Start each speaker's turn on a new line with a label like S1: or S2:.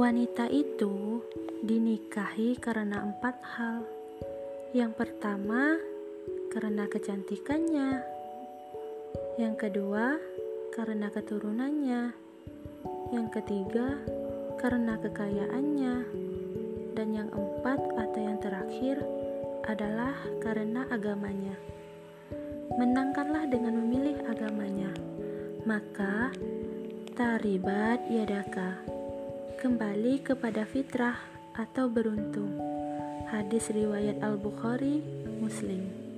S1: Wanita itu dinikahi karena empat hal. Yang pertama, karena kecantikannya. Yang kedua, karena keturunannya. Yang ketiga, karena kekayaannya. Dan yang empat atau yang terakhir adalah karena agamanya. Menangkanlah dengan memilih agamanya. Maka, taribat yadaka kembali kepada fitrah atau beruntung. Hadis riwayat Al-Bukhari, Muslim.